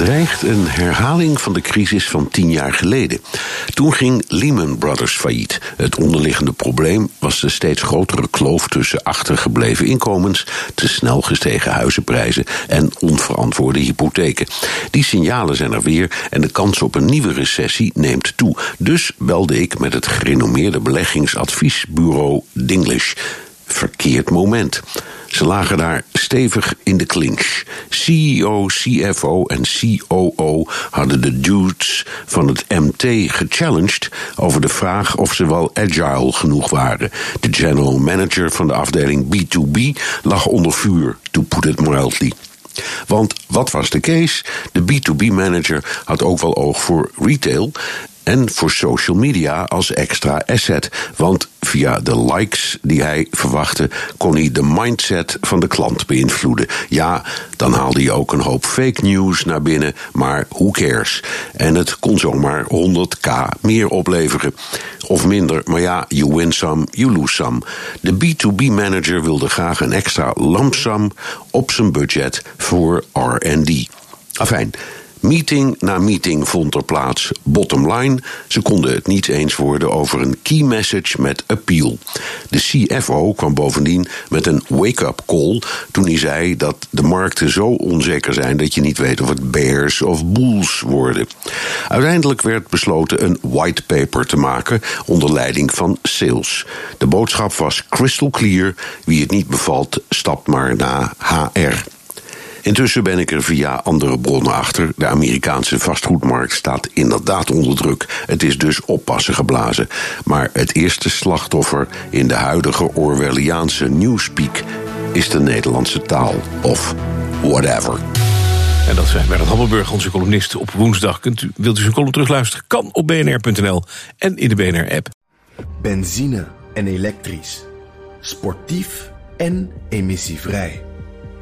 Dreigt een herhaling van de crisis van tien jaar geleden. Toen ging Lehman Brothers failliet. Het onderliggende probleem was de steeds grotere kloof tussen achtergebleven inkomens, te snel gestegen huizenprijzen en onverantwoorde hypotheken. Die signalen zijn er weer en de kans op een nieuwe recessie neemt toe. Dus belde ik met het gerenommeerde beleggingsadviesbureau Dinglish. Verkeerd moment. Ze lagen daar stevig in de clinch. CEO, CFO en COO hadden de dudes van het MT gechallenged over de vraag of ze wel agile genoeg waren. De general manager van de afdeling B2B lag onder vuur, to put it mildly. Want wat was de case? De B2B-manager had ook wel oog voor retail en voor social media als extra asset. Want via de likes die hij verwachtte, kon hij de mindset van de klant beïnvloeden. Ja, dan haalde hij ook een hoop fake news naar binnen, maar who cares? En het kon zomaar 100k meer opleveren. Of minder, maar ja, you win some, you lose some. De B2B-manager wilde graag een extra lampsam op zijn budget voor RD. Afijn. Meeting na meeting vond er plaats. Bottom line, ze konden het niet eens worden over een key message met appeal. De CFO kwam bovendien met een wake-up call toen hij zei dat de markten zo onzeker zijn dat je niet weet of het bears of bulls worden. Uiteindelijk werd besloten een white paper te maken onder leiding van sales. De boodschap was crystal clear: wie het niet bevalt, stapt maar naar HR. Intussen ben ik er via andere bronnen achter. De Amerikaanse vastgoedmarkt staat inderdaad onder druk. Het is dus oppassen geblazen. Maar het eerste slachtoffer in de huidige Orwelliaanse newspeak is de Nederlandse taal. Of whatever. En dat zijn Bernard Hammelburg, onze columnist op woensdag. Kunt u, wilt u zijn column terugluisteren? Kan op bnr.nl en in de BNR-app. Benzine en elektrisch. Sportief en emissievrij.